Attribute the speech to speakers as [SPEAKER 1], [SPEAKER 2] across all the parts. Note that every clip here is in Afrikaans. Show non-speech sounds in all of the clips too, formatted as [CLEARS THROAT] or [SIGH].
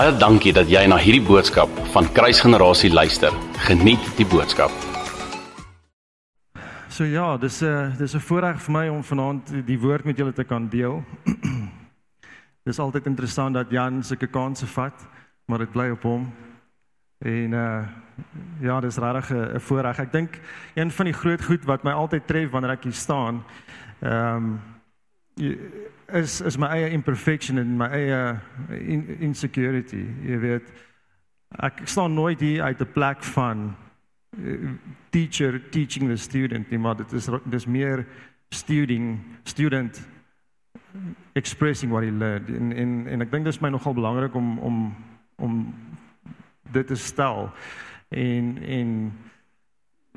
[SPEAKER 1] Baie dankie dat jy na hierdie boodskap van Kruisgenerasie luister. Geniet die boodskap.
[SPEAKER 2] So ja, dis 'n dis 'n voorreg vir my om vanaand die woord met julle te kan deel. [CLEARS THROAT] dis altyd interessant dat Jan sulke kansse vat, maar dit bly op hom. En uh ja, dis regtig 'n voorreg. Ek dink een van die groot goed wat my altyd tref wanneer ek hier staan, ehm um, is is my eie imperfection en my eie in, insecurity. Jy weet, ek staan nooit hier uit 'n plek van uh, teacher teaching the student nie, maar dit is dis meer student student expressing what he learned. En en en ek dink dit is my nogal belangrik om om om dit te stel en en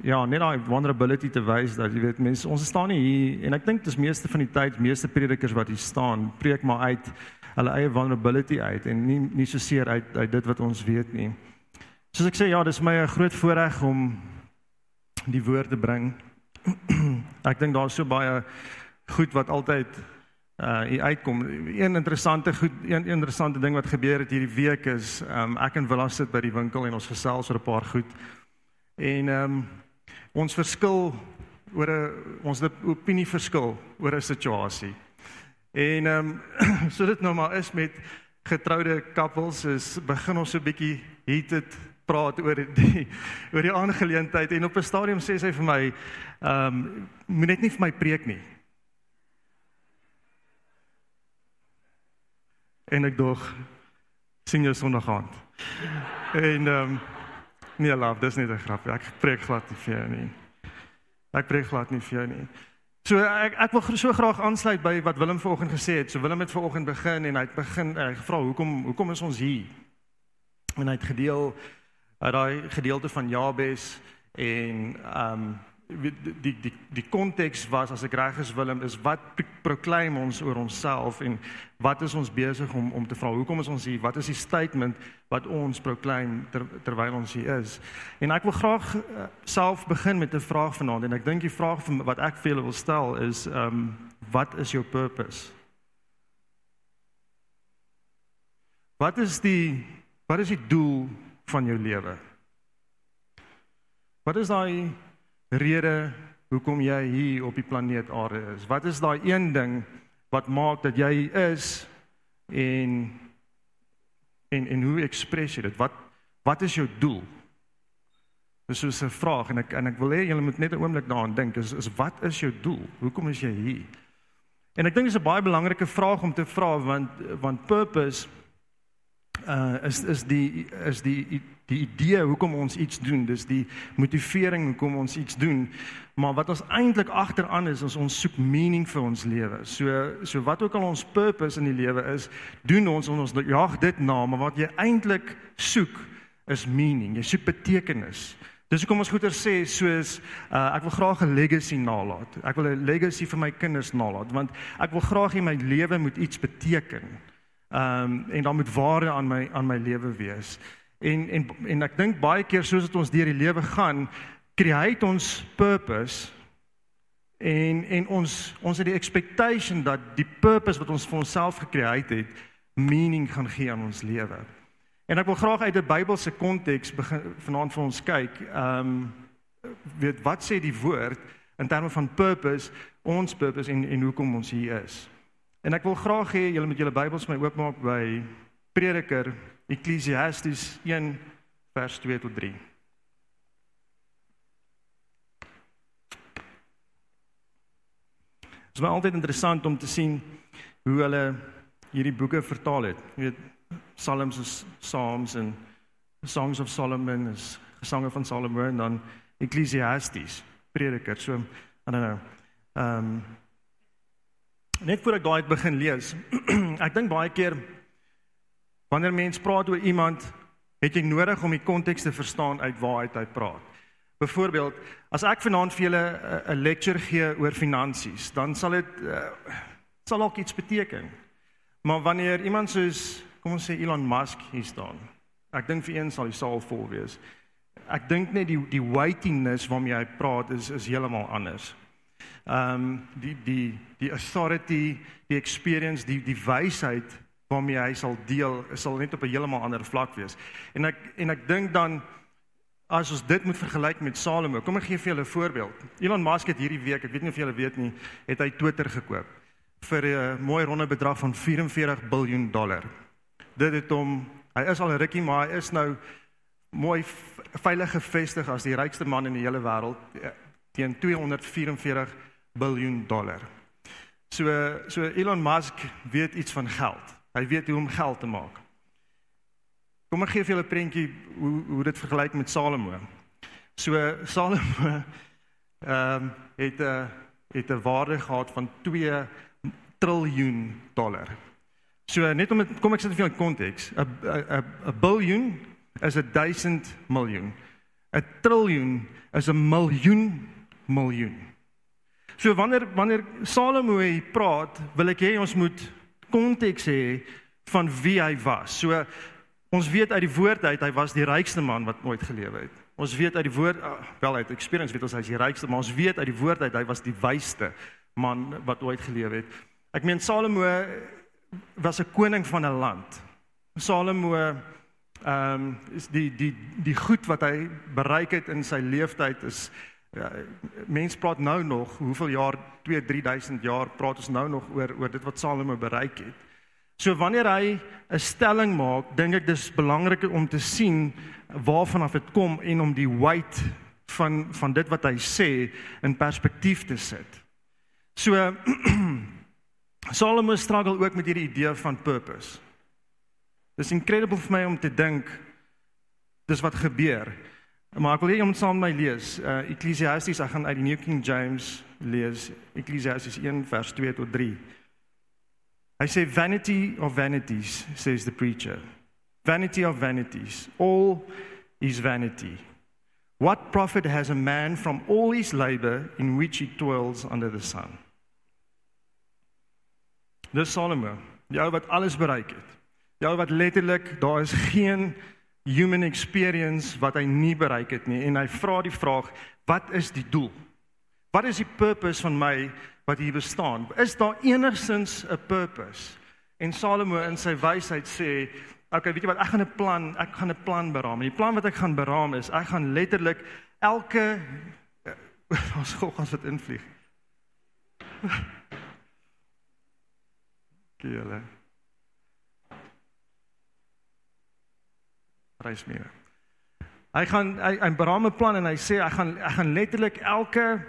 [SPEAKER 2] ja, net daai vulnerability te wys dat jy weet mense ons staan nie hier en ek dink dis meeste van die tyd meeste predikers wat hier staan preek maar uit hulle eie vulnerability uit en nie nie so seer uit uit dit wat ons weet nie. Soos ek sê ja, dis my 'n groot voorreg om die woord te bring. [CLEARS THROAT] ek dink daar's so baie goed wat altyd uh uitkom. Een interessante goed, een, een interessante ding wat gebeur het hierdie week is um ek en Willa sit by die winkel en ons gesels oor 'n paar goed. En um ons verskil oor 'n ons opinie verskil oor 'n situasie. En ehm um, [CLEARS THROAT] so dit nou maar is met getroude koppels is begin ons so 'n bietjie heated praat oor die oor die aangeleentheid en op 'n stadium sê sy vir my ehm um, moet net nie vir my preek nie. En ek dog sien jou sonderdag aand. En ehm um, Nee, love, dis nie 'n grap. Ek preek glad nie vir jou nie. Ek preek glad nie vir jou nie. So ek ek wil so graag aansluit by wat Willem vanoggend gesê het. So Willem het vanoggend begin en hy het begin hy gevra hoekom hoekom is ons hier? En hy het gedeel uit daai gedeelte van Jabes en ehm um, die die die konteks was as ek reg is Willem is wat proclaim ons oor onsself en wat is ons besig om om te vra? Hoekom is ons hier? Wat is die statement wat ons proclaim ter, terwyl ons hier is? En ek wil graag uh, self begin met 'n vraag vanaand. En ek dink die vraag wat ek vir julle wil stel is ehm um, wat is jou purpose? Wat is die wat is die doel van jou lewe? Wat is daai rede hoekom jy hier op die planeet Aarde is? Wat is daai een ding wat maak dat jy is en en en hoe ekspres jy dit? Wat wat is jou doel? Dis so 'n vraag en ek en ek wil hê julle moet net 'n oomblik daaraan dink. Is is wat is jou doel? Hoekom is jy hier? En ek dink dit is 'n baie belangrike vraag om te vra want want purpose uh is is die is die die idee hoekom ons iets doen, dis die motivering hoekom ons iets doen. Maar wat ons eintlik agteraan is, is ons soek meaning vir ons lewe. So so wat ook al ons purpose in die lewe is, doen ons ons jag dit na, maar wat jy eintlik soek is meaning. Jy soek betekenis. Dis hoekom ons goeie sê soos uh, ek wil graag 'n legacy nalat. Ek wil 'n legacy vir my kinders nalat want ek wil graag hê my lewe moet iets beteken. Ehm um, en dan moet waarde aan my aan my lewe wees. En en en ek dink baie keer soos dit ons deur die lewe gaan, create ons purpose en en ons ons het die expectation dat die purpose wat ons vir onsself gecreate het, meaning gaan gee aan ons lewe. En ek wil graag uit 'n Bybelse konteks begin vanaand vir ons kyk. Ehm um, weet wat sê die woord in terme van purpose, ons purpose en en hoekom ons hier is. En ek wil graag hê julle moet julle Bybels my oopmaak by Prediker Ekklesiastes 1 vers 2 tot 3. Dit is my altyd interessant om te sien hoe hulle hierdie boeke vertaal het. Jy weet Psalms is Psalms en Songs of Solomon is gesange van Salomo en dan Ekklesiastes, Prediker. So, I don't know. Ehm um, net voor ek daai begin lees, [CLEARS THROAT] ek dink baie keer Wanneer mens praat oor iemand, het jy nodig om die konteks te verstaan uit waar hy praat. Byvoorbeeld, as ek vanaand vir julle eh, 'n lecture gee oor finansies, dan sal dit uh, sal ook iets beteken. Maar wanneer iemand soos, kom ons sê Elon Musk hier staan, ek dink vir een sal die saal vol wees. Ek dink net die die weightiness waarmee hy praat is is heeltemal anders. Um, die die die authority, die experience, die die wysheid waarmee hy sal deel sal net op 'n heeltemal ander vlak wees. En ek en ek dink dan as ons dit moet vergelyk met Salomo, kom ek gee vir julle 'n voorbeeld. Elon Musk het hierdie week, ek weet nie of julle weet nie, het hy Twitter gekoop vir 'n mooi ronde bedrag van 44 miljard dollar. Dit het hom, hy is al 'n rukkie, maar hy is nou mooi veilig gevestig as die rykste man in die hele wêreld teen 244 miljard dollar. So so Elon Musk weet iets van geld. Hy weet hoe om geld te maak. Kom ek gee vir julle 'n prentjie hoe hoe dit vergelyk met Salomo. So [LAUGHS] Salomo ehm um, het 'n het 'n waarde gehad van 2 triljoen dollar. So net om het, kom ek sit vir julle konteks. 'n 'n 'n biljoen is 'n 1000 miljoen. 'n Triljoen is 'n miljoen miljoen. So wanneer wanneer Salomo hier praat, wil ek hê ons moet konteks hê van wie hy was. So Ons weet uit die woord uit hy was die rykste man wat ooit gelewe het. Ons weet uit die woord uh, wel uit experience weet ons hy's die rykste, maar ons weet uit die woord uit hy was die wysste man wat ooit gelewe het. Ek meen Salomo was 'n koning van 'n land. Salomo ehm um, is die die die goed wat hy bereik het in sy lewenstyd is ja, mense praat nou nog hoeveel jaar 2 3000 jaar praat ons nou nog oor oor dit wat Salomo bereik het. So wanneer hy 'n stelling maak, dink ek dis belangrik om te sien waarvan af dit kom en om die weight van van dit wat hy sê in perspektief te sit. So [CLEARS THROAT] Solomon struggle ook met hierdie idee van purpose. Dis incredible vir my om te dink dis wat gebeur. Maar ek wil hê jy moet saam met my lees. Uh Ecclesiastes, ek gaan uit die New King James lees. Ecclesiastes 1 vers 2 tot 3. I say, Vanity of vanities, says the preacher. Vanity of vanities. All is vanity. What profit has a man from all his labor in which he toils under the sun? Dis Salomo, die ou wat alles bereik het. Die ou wat letterlik daar is geen human experience wat hy nie bereik het nie en hy vra die vraag, wat is die doel? Wat is die purpose van my wat hier bestaan. Is daar enigsins 'n purpose? En Salomo in sy wysheid sê, okay, weet jy wat, ek gaan 'n plan, ek gaan 'n plan beraam. En die plan wat ek gaan beraam is, ek gaan letterlik elke [LAUGHS] ons gou gaan dit invlieg. [LAUGHS] Kiele. Reis meer. Hy gaan hy, hy beraam 'n plan en hy sê ek gaan ek gaan letterlik elke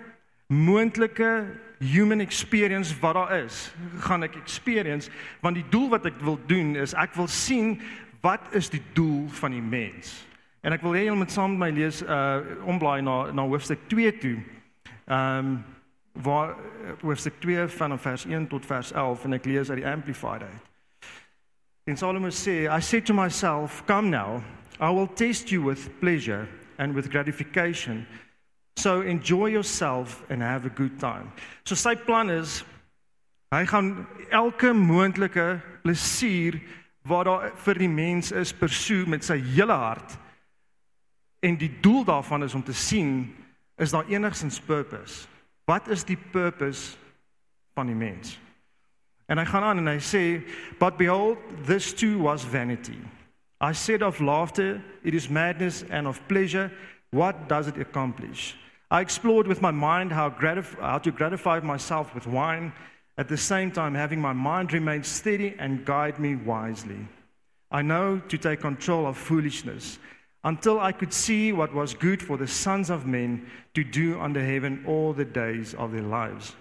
[SPEAKER 2] moontlike human experience wat daar is, gaan ek experience want die doel wat ek wil doen is ek wil sien wat is die doel van die mens. En ek wil hê julle moet saam met my lees uh omblaai na na hoofstuk 2 toe. Ehm um, waar hoofstuk 2 van vers 1 tot vers 11 en ek lees uit die amplified uit. En Solomon sê, I said to myself, come now, I will test you with pleasure and with gratification So enjoy yourself and have a good time. So sy plan is hy gaan elke moontlike plesier wat daar vir die mens is persoe met sy hele hart. En die doel daarvan is om te sien is daar enigsins purpose. Wat is die purpose van die mens? En hy gaan aan en hy sê, "But behold, this too was vanity. I said of laughter, it is madness and of pleasure, what does it accomplish?" I explored with my mind how, gratif- how to gratify myself with wine, at the same time having my mind remain steady and guide me wisely. I know to take control of foolishness until I could see what was good for the sons of men to do under heaven all the days of their lives.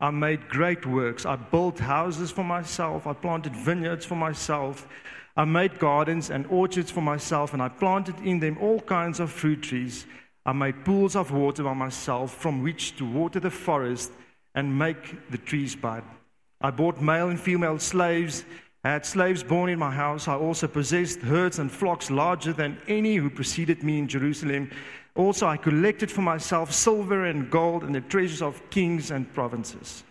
[SPEAKER 2] I made great works. I built houses for myself. I planted vineyards for myself. I made gardens and orchards for myself, and I planted in them all kinds of fruit trees. I made pools of water by myself from which to water the forest and make the trees bud. I bought male and female slaves, I had slaves born in my house. I also possessed herds and flocks larger than any who preceded me in Jerusalem. Also, I collected for myself silver and gold and the treasures of kings and provinces.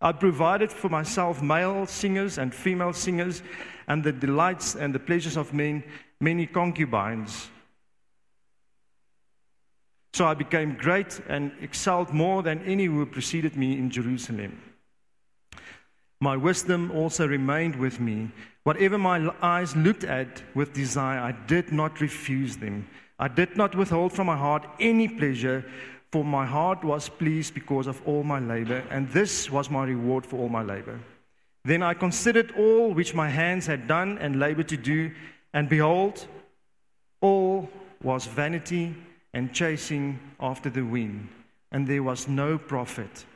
[SPEAKER 2] I provided for myself male singers and female singers, and the delights and the pleasures of men, many concubines. So I became great and excelled more than any who preceded me in Jerusalem. My wisdom also remained with me. Whatever my eyes looked at with desire, I did not refuse them. I did not withhold from my heart any pleasure, for my heart was pleased because of all my labor, and this was my reward for all my labor. Then I considered all which my hands had done and labored to do, and behold, all was vanity and chasing after the wind, and there was no profit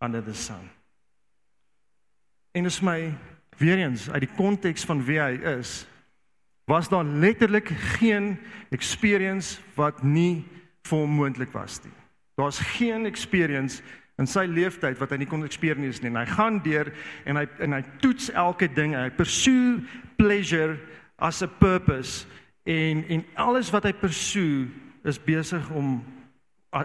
[SPEAKER 2] under the sun. En is my weer eens uit die konteks van wie hy is, was daar letterlik geen experience wat nie vir hom moontlik was nie. Daar's geen experience in sy lewenstyd wat hy nie kon experience nie. En hy gaan deur en hy en hy toets elke ding. Hy pursue pleasure as a purpose en en alles wat hy pursue is besig om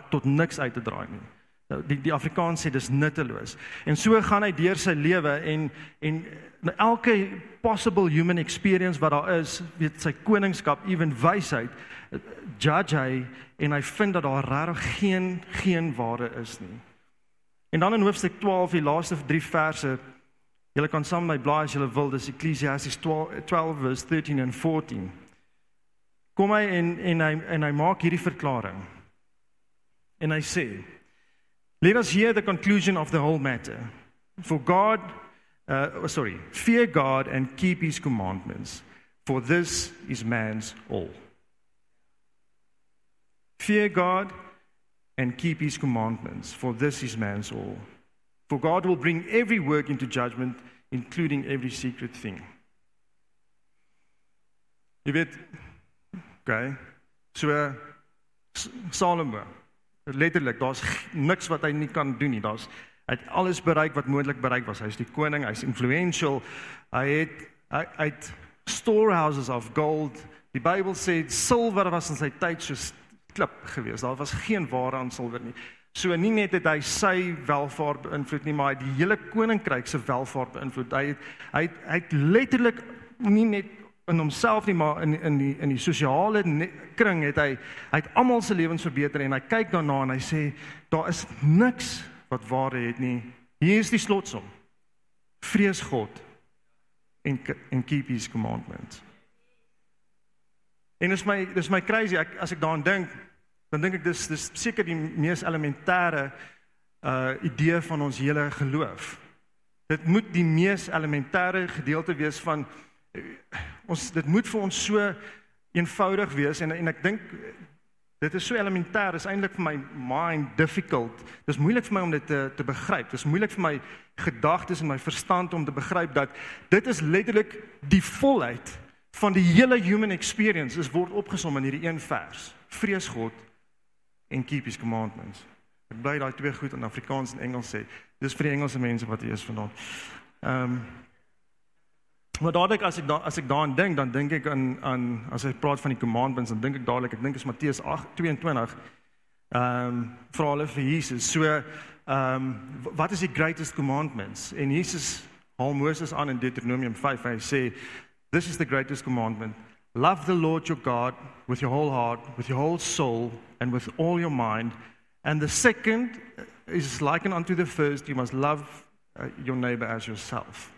[SPEAKER 2] tot niks uit te draai nie. Nou, die die Afrikaans sê dis nutteloos. En so gaan hy deur sy lewe en en elke possible human experience wat daar is, weet sy koningskap, ewen wysheid, judge hy en hy vind dat daar regtig geen geen waarde is nie. En dan in hoofstuk 12, die laaste 3 verse, julle kan saam my blaai as julle wil, dis Ecclesiastes 12, 12 vers 13 en 14. Kom hy en en hy en hy maak hierdie verklaring. En hy sê Let us hear the conclusion of the whole matter. For God, uh, oh, sorry, fear God and keep his commandments, for this is man's all. Fear God and keep his commandments, for this is man's all. For God will bring every work into judgment, including every secret thing. Jy weet, okay. So Salomo letterlik daar's niks wat hy nie kan doen nie. Daar's hy het alles bereik wat moontlik bereik was. Hy's die koning, hy's influential. Hy het hy het storehouses of gold. Die Bybel sê silwer was in sy tyd soos klip gewees. Daar was geen ware aan silwer nie. So nie net het hy sy welvaart beïnvloed nie, maar hy het die hele koninkryk se welvaart beïnvloed. Hy het hy het, hy het letterlik nie net in homself nie maar in in die in die sosiale kring het hy hy het almal se lewens verbeter en hy kyk daarna en hy sê daar is niks wat ware het nie hier is die slotsom vrees God en en keep his commandments en is my dis my crazy. Ek, as ek daaraan dink dan dink ek dis dis seker die mees elementêre uh idee van ons hele geloof. Dit moet die mees elementêre gedeelte wees van ons dit moet vir ons so eenvoudig wees en en ek dink dit is so elementêr. Is eintlik vir my mind difficult. Dis moeilik vir my om dit te te begryp. Dis moeilik vir my gedagtes en my verstand om te begryp dat dit is letterlik die volheid van die hele human experience is word opgesom in hierdie een vers vrees God en keep his commandments ek bly daai twee goed in Afrikaans en Engels sê dis vir die Engelse mense wat hier is vanaand ehm um, Maar dadelik as ek da, as ek daaraan dink, dan dink ek aan aan as ek praat van die commandments, dan dink ek dadelik, ek dink is Matteus 8:22. Ehm um, vra hulle vir Jesus. So ehm um, wat is die greatest commandments? En Jesus haal Moses aan in Deuteronomium 5. Hy sê this is the greatest commandment. Love the Lord your God with your whole heart, with your whole soul and with all your mind. And the second is likened unto the first, you must love uh, your neighbor as yourself.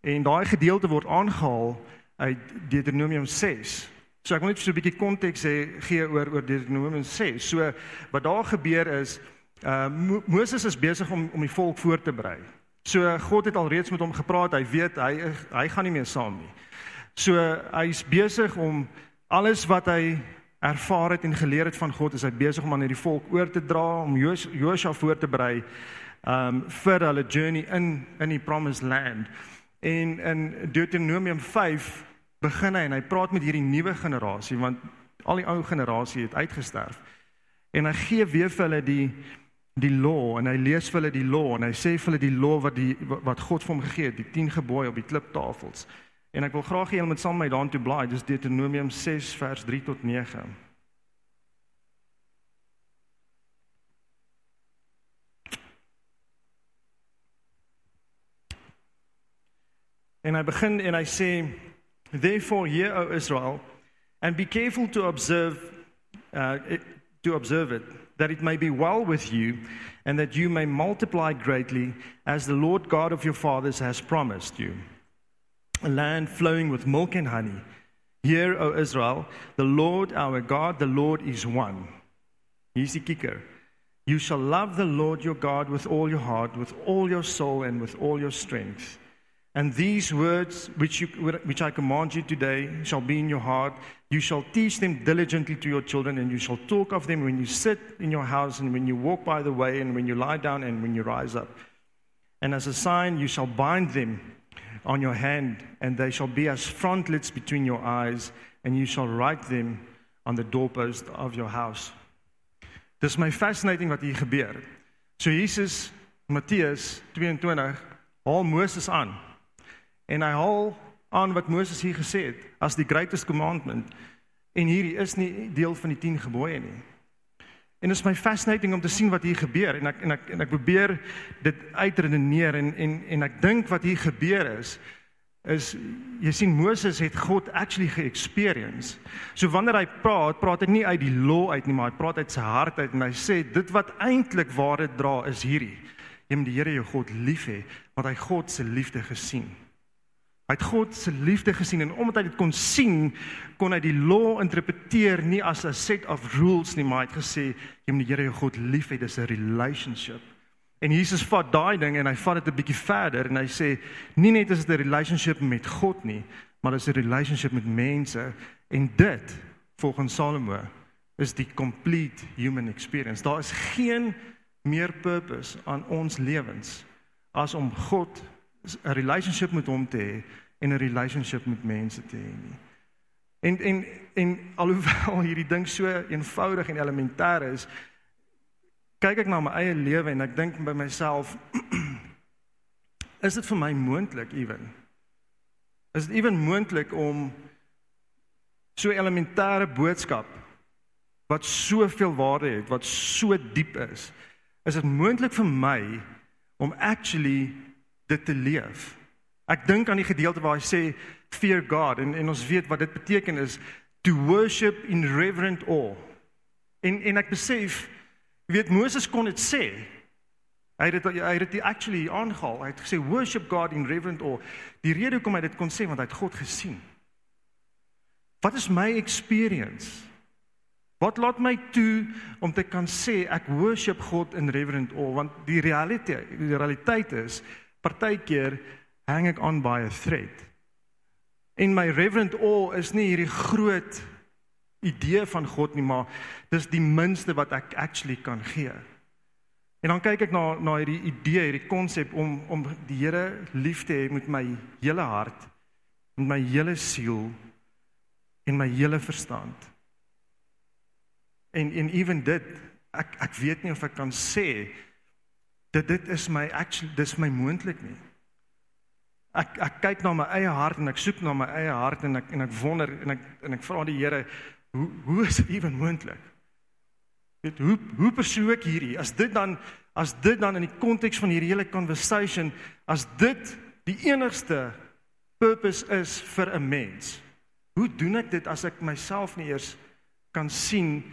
[SPEAKER 2] En daai gedeelte word aangehaal uit Deuteronomium 6. So ek wil net so 'n bietjie konteks gee oor oor Deuteronomium 6. So wat daar gebeur is, uh Mo Moses is besig om om die volk voor te berei. So God het al reeds met hom gepraat. Hy weet hy hy gaan nie meer saam nie. So hy's besig om alles wat hy ervaar het en geleer het van God, is hy besig om aan hierdie volk oor te dra om Josua voor te berei um vir hulle journey in in die promised land. En in Deuteronomium 5 begin hy en hy praat met hierdie nuwe generasie want al die ou generasie het uitgesterf. En hy gee weer vir hulle die die law en hy lees vir hulle die law en hy sê vir hulle die law wat die wat God vir hom gegee het, die 10 gebooie op die kliptafels. En ek wil graag hê julle moet saam met my daartoe blaai, dis Deuteronomium 6 vers 3 tot 9. En hy begin en hy sê therefore hear O Israel and be careful to observe uh to observe it, that it may be well with you, and that you may multiply greatly, as the Lord God of your fathers has promised you. A land flowing with milk and honey. Hear, O Israel, the Lord our God, the Lord is one. Hier's die kicker. You shall love the Lord your God with all your heart, with all your soul, and with all your strength. And these words which, you, which I command you today shall be in your heart. You shall teach them diligently to your children, and you shall talk of them when you sit in your house, and when you walk by the way, and when you lie down, and when you rise up. And as a sign, you shall bind them on your hand, and they shall be as frontlets between your eyes, and you shall write them on the doorpost of your house. Dis my fascinating wat hier gebeur. So Jesus, Matteus 22, haal Moses aan En hy haal aan wat Moses hier gesê het as die greatest commandment. En hierdie is nie deel van die 10 gebooie nie. En dit is my fascinating om te sien wat hier gebeur en ek en ek en ek probeer dit uitredeneer en en en ek dink wat hier gebeur is is jy sien Moses het God actually ge-experience. So wanneer hy praat, praat hy nie uit die law uit nie, maar hy praat uit sy hart uit en hy sê dit wat eintlik ware dra is hierdie. Jy moet die Here jou God lief hê, want hy God se liefde gesien. Hy het God se liefde gesien en omdat hy dit kon sien, kon hy die law interpreteer nie as 'n set of rules nie, maar hy het gesê jy moet die Here jou God lief hê, dis 'n relationship. En Jesus vat daai ding en hy vat dit 'n bietjie verder en hy sê nie net is dit 'n relationship met God nie, maar dis 'n relationship met mense en dit volgens Salomo is die complete human experience. Daar is geen meer purpose aan ons lewens as om God 'n relationship met hom te hê en 'n relationship met mense te hê nie. En en en alhoewel [LAUGHS] hierdie ding so eenvoudig en elementêr is, kyk ek na my eie lewe en ek dink by myself [CLEARS THROAT] is dit vir my moontlik ewen? Is dit ewen moontlik om so elementêre boodskap wat soveel waarde het, wat so diep is, is dit moontlik vir my om actually dit te leef. Ek dink aan die gedeelte waar hy sê fear God en en ons weet wat dit beteken is to worship in reverent awe. En en ek besef weet Moses kon dit sê. Hy het dit hy het dit actually aangehaal. Hy het gesê worship God in reverent awe. Die rede hoekom hy dit kon sê want hy het God gesien. Wat is my experience? Wat laat my toe om te kan sê ek worship God in reverent awe want die realiteit die realiteit is partykeer hang ek aan 'n thread. En my reverent awe is nie hierdie groot idee van God nie, maar dis die minste wat ek actually kan gee. En dan kyk ek na na hierdie idee, hierdie konsep om om die Here lief te hê met my hele hart, met my hele siel en my hele verstand. En en ewen dit, ek ek weet nie of ek kan sê dit dit is my actually dis my moontlik nie. Ek ek kyk na my eie hart en ek soek na my eie hart en ek en ek wonder en ek en ek vra die Here hoe hoe is dit ewen moontlik? Weet hoe hoe persoon ek hierdie? As dit dan as dit dan in die konteks van hierdie hele conversation as dit die enigste purpose is vir 'n mens. Hoe doen ek dit as ek myself nie eers kan sien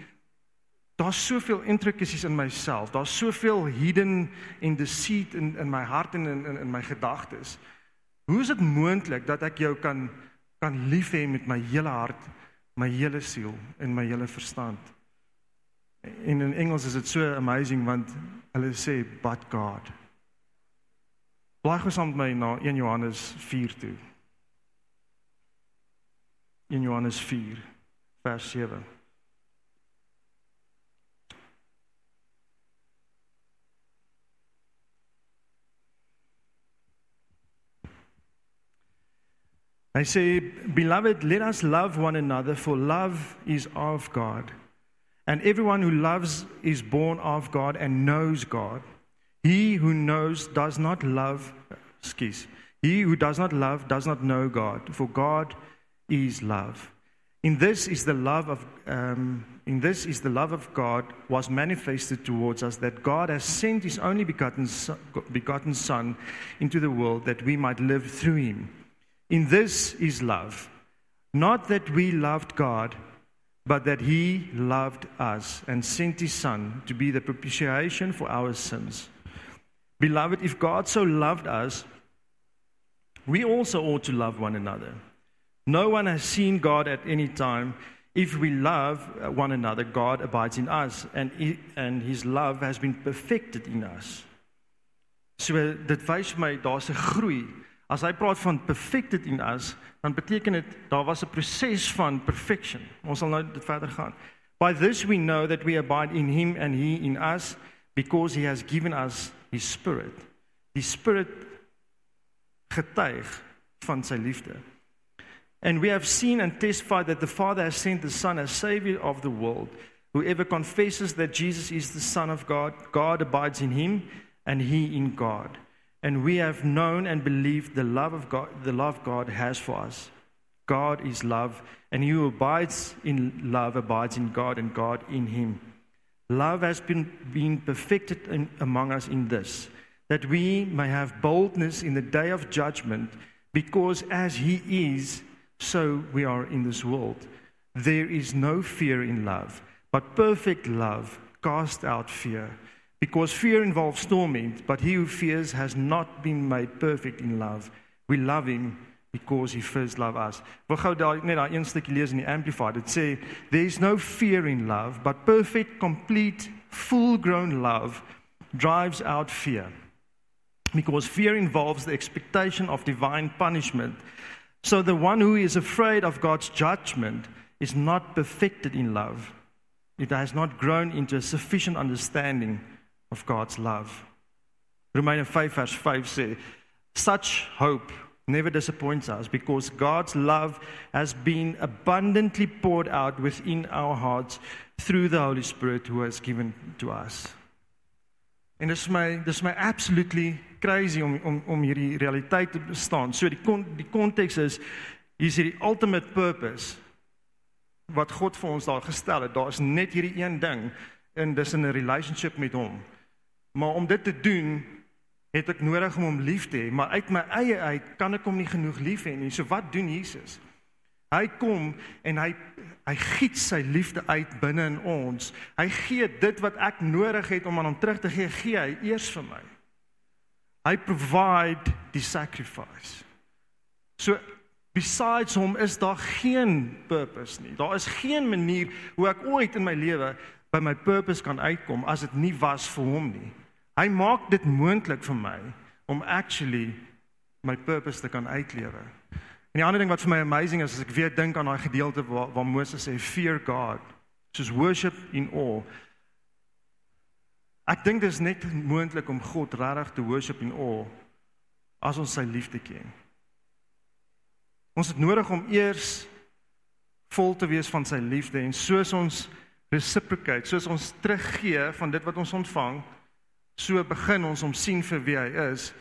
[SPEAKER 2] daar's soveel intricacies in myself. Daar's soveel hidden en deceit in in my hart en in in, in my gedagtes. Hoe is dit moontlik dat ek jou kan kan lief hê met my hele hart, my hele siel en my hele verstand? En in Engels is dit so amazing want hulle sê but God. Blaai gesaam met my na 1 Johannes 4 toe. 1 Johannes 4 vers 7. I say, Beloved, let us love one another, for love is of God. And everyone who loves is born of God and knows God. He who knows does not love, excuse, he who does not love does not know God, for God is love. In this is the love of um, in this is the love of God was manifested towards us that God has sent His only begotten son, begotten Son into the world that we might live through Him. In this is love. Not that we loved God, but that he loved us and sent his Son to be the propitiation for our sins. Beloved, if God so loved us, we also ought to love one another. No one has seen God at any time. If we love uh, one another, God abides in us, and, he, and his love has been perfected in us. So uh, dit wys my daar's 'n groei. As hy praat van perfected in us, dan beteken dit daar was 'n proses van perfection. Ons sal nou dit verder gaan. By this we know that we abide in him and he in us because he has given us his spirit. Die spirit getuig van sy liefde. And we have seen and testified that the Father has sent the Son as Savior of the world. Whoever confesses that Jesus is the Son of God, God abides in him and he in God. And we have known and believed the love of God, the love God has for us. God is love, and he who abides in love abides in God, and God in him. Love has been, been perfected in, among us in this, that we may have boldness in the day of judgment, because as he is, so we are in this world. There is no fear in love, but perfect love casts out fear. Because fear involves torment, but he who fears has not been made perfect in love. We love him because he first loved us. Wil gou daai net daai een stukkie lees in die amplified. Dit sê there is no fear in love, but perfect, complete, full-grown love drives out fear. Because fear involves the expectation of divine punishment. So the one who is afraid of God's judgment is not perfected in love. It has not grown into a sufficient understanding of God's love. Romeine 5 vers 5 sê such hope never disappoints us because God's love has been abundantly poured out within our hearts through the Holy Spirit who has given to us. En dis my dis my absolutely crazy om om om hierdie realiteit te bestaan. So die kon, die konteks is hier's hierdie ultimate purpose wat God vir ons daar gestel het. Daar's net hierdie een ding en dis in 'n relationship met hom. Maar om dit te doen, het ek nodig om hom lief te hê, maar uit my eie uit kan ek hom nie genoeg lief hê nie. So wat doen Jesus? Hy kom en hy hy giet sy liefde uit binne in ons. Hy gee dit wat ek nodig het om aan hom terug te gee, gee hy eers vir my. Hy provide die sacrifice. So besides hom is daar geen purpose nie. Daar is geen manier hoe ek ooit in my lewe by my purpose kan uitkom as dit nie was vir hom nie. Hy maak dit moontlik vir my om actually my purpose te kan uitlewe. En die ander ding wat vir my amazing is, as ek weer dink aan daai gedeelte waar, waar Moses sê fear God, soos worship in awe. Ek dink dit is net moontlik om God regtig te worship in awe as ons sy liefde ken. Ons het nodig om eers vol te wees van sy liefde en soos ons reciprocate, soos ons teruggee van dit wat ons ontvang, so begin ons om sien vir wie hy is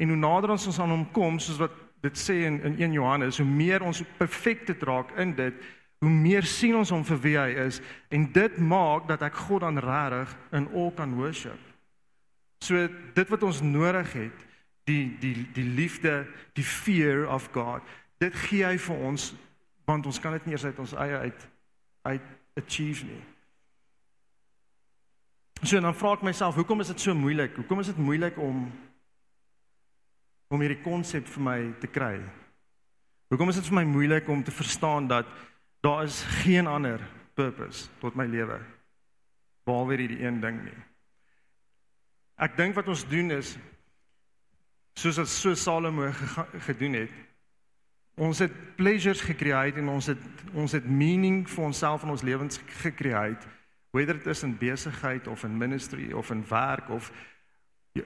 [SPEAKER 2] en hoe nader ons ons aan hom kom soos wat dit sê in in 1 Johannes hoe meer ons perfekte raak in dit hoe meer sien ons hom vir wie hy is en dit maak dat ek God dan regtig in al kan worship. So dit wat ons nodig het die die die liefde, die fear of God. Dit gee hy vir ons want ons kan dit nie eers uit ons eie uit uit achieve nie. So dan vra ek myself, hoekom is dit so moeilik? Hoekom is dit moeilik om om hierdie konsep vir my te kry? Hoekom is dit vir my moeilik om te verstaan dat daar is geen ander purpose tot my lewe behalwe hierdie een ding nie? Ek dink wat ons doen is soos wat so Salomo gedoen het. Ons het pleasures gecreate en ons het ons het meaning vir onsself in ons lewens gecreate whether dit is in besigheid of in ministry of in werk of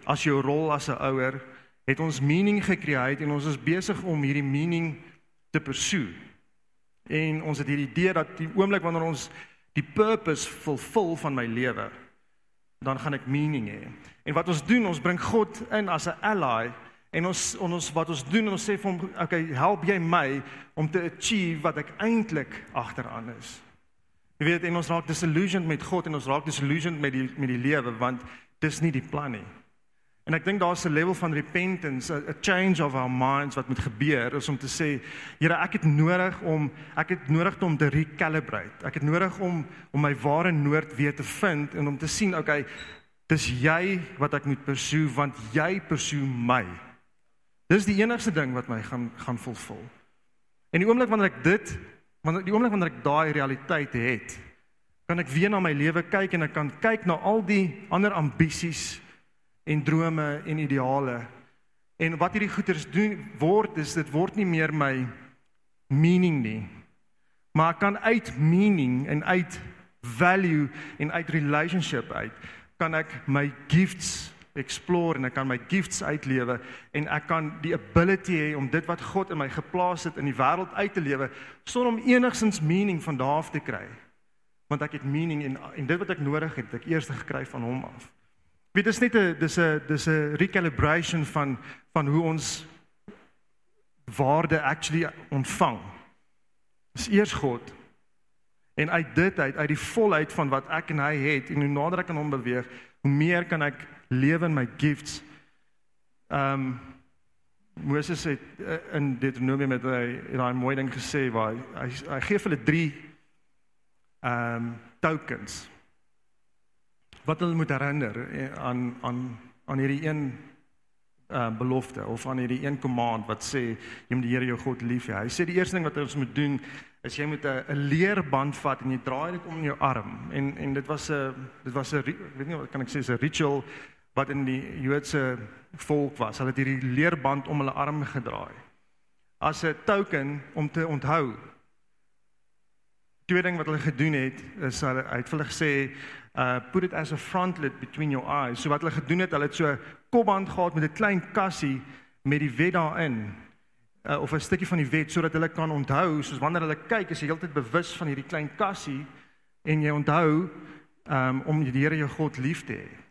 [SPEAKER 2] as jou rol as 'n ouer het ons meaning gecreate en ons is besig om hierdie meaning te pursue. En ons het hierdie idee dat die oomblik wanneer ons die purpose fulfill van my lewe, dan gaan ek meaning hê. En wat ons doen, ons bring God in as 'n ally en ons ons wat ons doen, ons sê vir hom, okay, help jy my om te achieve wat ek eintlik agteraan is. Jy weet, en ons raak disillusioned met God en ons raak disillusioned met die met die lewe want dis nie die plan nie. En ek dink daar's 'n level van repentance, a, a change of our minds wat moet gebeur is om te sê, Here, ek het nodig om ek het nodig om te recalibrate. Ek het nodig om om my ware noord weer te vind en om te sien, okay, dis jy wat ek moet pursue want jy pursue my. Dis die enigste ding wat my gaan gaan volvul. En die oomblik wanneer ek dit wanneer die oomblik wanneer ek daai realiteit het, kan ek weer na my lewe kyk en ek kan kyk na al die ander ambisies en drome en ideale. En wat hierdie goeters doen word is dit word nie meer my meaning nie. Maar ek kan uit meaning en uit value en uit relationship uit kan ek my gifts explore en ek kan my gifts uitlewe en ek kan die ability hê om dit wat God in my geplaas het in die wêreld uit te lewe sonder om enigsins meaning van daar af te kry. Want ek het meaning en en dit wat ek nodig het, ek eers gekry van hom af. Weet dis net 'n dis 'n dis 'n recalibration van van hoe ons waarde actually ontvang. Dis eers God. En uit dit uit uit die volheid van wat ek en hy het en hoe nader ek aan hom beweeg, hoe meer kan ek lewe in my gifts. Ehm um, Moses het uh, in Deuteronomium met hy daai mooi ding gesê waar hy hy, hy gee hulle 3 ehm um, tokens wat hulle moet herinner eh, aan aan aan hierdie een uh belofte of aan hierdie een command wat sê jy moet die Here jou God lief hê. Hy sê die eerste ding wat ons moet doen is jy moet 'n 'n leerband vat en jy draai dit om jou arm. En en dit was 'n dit was 'n weet nie wat kan ek sê 'n ritual wat in die Joodse volk was. Hulle het hierdie leerband om hulle arm gedraai. As 'n token om te onthou. Tweede ding wat hulle gedoen het is hulle het hulle gesê uh put it as a frontlet between your eyes. So wat hulle gedoen het, hulle het so 'n kopband gehad met 'n klein kassie met die wet daarin. Uh of 'n stukkie van die wet sodat hulle kan onthou, soos wanneer hulle kyk, is jy heeltyd bewus van hierdie klein kassie en jy onthou um om die Here jou God lief te hê.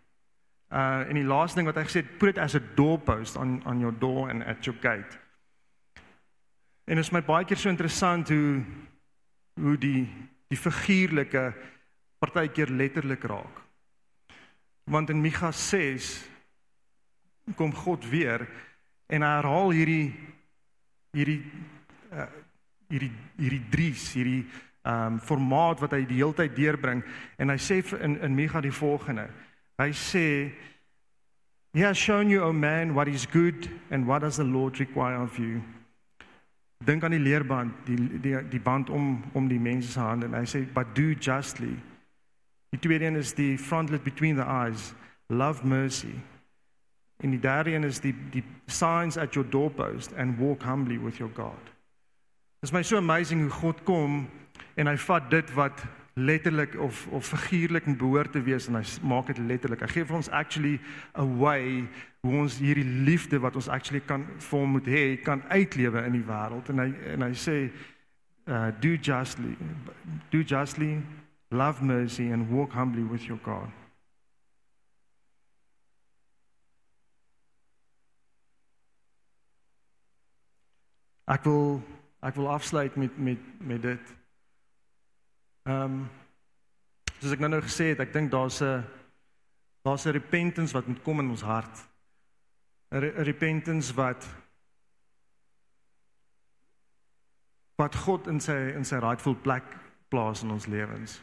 [SPEAKER 2] Uh en die laaste ding wat hy gesê het, put it as a doorpost on on your door and at your gate. En dit is my baie keer so interessant hoe hoe die die figuurlike partykeer letterlik raak. Want in Micha 6 kom God weer en hy herhaal hierdie hierdie uh, hierdie hierdie dries, hierdie ehm um, formaat wat hy die hele tyd deurbring en hy sê in in Micha die volgende. Hy sê He has shown you, O oh man, what is good and what does the Lord require of you. Dink aan die leerband, die die die band om om die mense se hande en hy sê but do justly Die tweede een is die frontlet between the eyes, love mercy. En die derde een is die die signs at your doorpost and walk humbly with your God. Dit is my so amazing hoe God kom en hy vat dit wat letterlik of of figuurlik behoort te wees en hy maak dit letterlik. Hy gee vir ons actually a way hoe ons hierdie liefde wat ons actually kan vir hom moet hê kan uitlewe in die wêreld en hy en hy sê uh do justly do justly love mercy and walk humbly with your God. Ek wil ek wil afsluit met met met dit. Ehm um, soos ek nou nou gesê het, ek dink daar's 'n daar's 'n repentance wat moet kom in ons hart. 'n repentance wat wat God in sy in sy rightful plek plaas in ons lewens.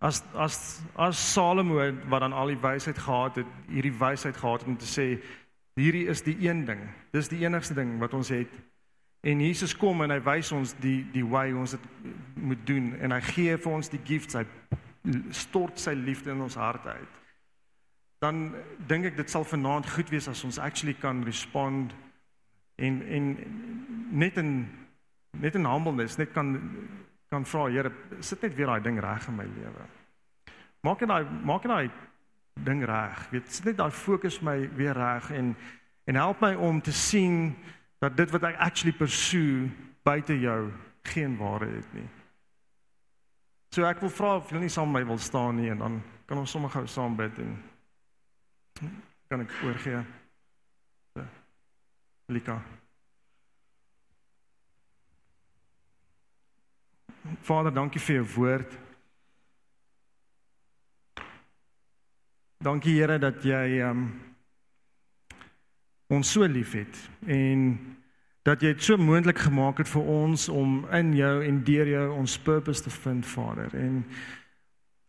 [SPEAKER 2] As as as Salomo wat dan al die wysheid gehad het, hierdie wysheid gehad om te sê hierdie is die een ding. Dis die enigste ding wat ons het. En Jesus kom en hy wys ons die die way ons dit moet doen en hy gee vir ons die gifts, hy stort sy liefde in ons hart uit. Dan dink ek dit sal vanaand goed wees as ons actually kan respond en en net in net in humbleness net kan kan vra Here, sit net weer daai ding reg in my lewe. Maak net daai maak net daai ding reg. Weet, sit net daai fokus my weer reg en en help my om te sien dat dit wat ek actually pursue buite jou geen waarde het nie. So ek wil vra of julle nie saam met my wil staan nie en dan kan ons sommer gou saam bid en kan ek oorgee. Lika. Vader, dankie vir jou woord. Dankie Here dat jy um ons so liefhet en dat jy dit so moontlik gemaak het vir ons om in jou en deur jou ons purpose te vind, Vader. En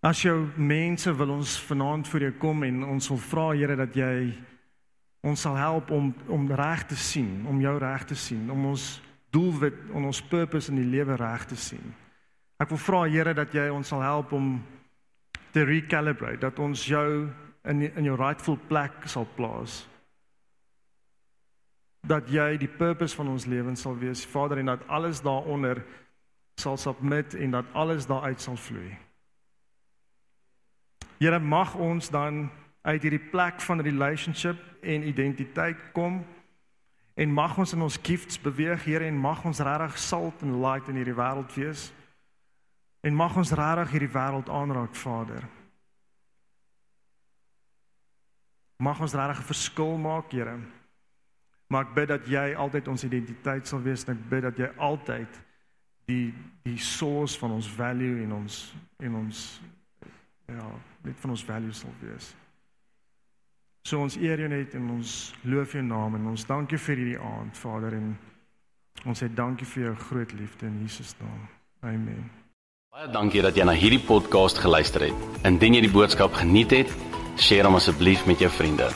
[SPEAKER 2] as jou mense wil ons vanaand voor jou kom en ons wil vra Here dat jy ons sal help om om reg te sien, om jou reg te sien, om ons doelwit en ons purpose in die lewe reg te sien. Ek wil vra Here dat jy ons sal help om te recalibrate, dat ons jou in in jou rightful plek sal plaas. Dat jy die purpose van ons lewens sal wees, Vader, en dat alles daaronder sal submit en dat alles daaruit sal vloei. Here mag ons dan uit hierdie plek van relationship en identiteit kom en mag ons in ons gifts beweeg, Here, en mag ons regtig salt en light in hierdie wêreld wees. En mag ons regtig hierdie wêreld aanraak, Vader. Mag ons regtig 'n verskil maak, Here. Maar ek bid dat jy altyd ons identiteit sal wees en ek bid dat jy altyd die die source van ons value en ons en ons ja, net van ons values sal wees. So ons eer jou net en ons loof jou naam en ons dankie vir hierdie aand, Vader en ons sê dankie vir jou groot liefde in Jesus naam. Amen.
[SPEAKER 1] Baie dankie dat jy na hierdie podcast geluister het. Indien jy die boodskap geniet het, deel hom asseblief met jou vriende.